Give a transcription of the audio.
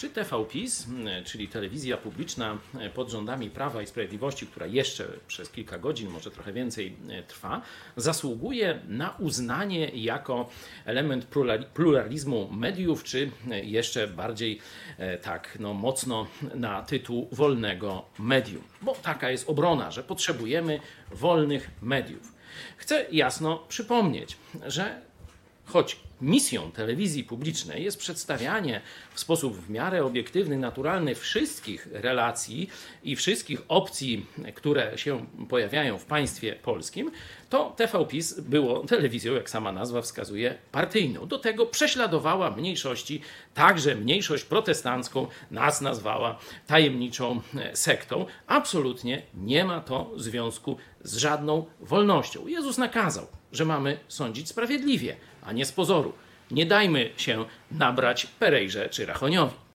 Czy TVPiS, czyli telewizja publiczna pod rządami Prawa i Sprawiedliwości, która jeszcze przez kilka godzin, może trochę więcej trwa, zasługuje na uznanie jako element pluralizmu mediów, czy jeszcze bardziej tak no, mocno na tytuł wolnego medium? Bo taka jest obrona, że potrzebujemy wolnych mediów. Chcę jasno przypomnieć, że choć misją telewizji publicznej jest przedstawianie w sposób w miarę obiektywny, naturalny wszystkich relacji i wszystkich opcji, które się pojawiają w państwie polskim, to TVPiS było telewizją, jak sama nazwa wskazuje, partyjną. Do tego prześladowała mniejszości, także mniejszość protestancką, nas nazwała tajemniczą sektą. Absolutnie nie ma to związku z żadną wolnością. Jezus nakazał, że mamy sądzić sprawiedliwie, a nie z pozoru. Nie dajmy się nabrać Perejrze czy Rachoniowi.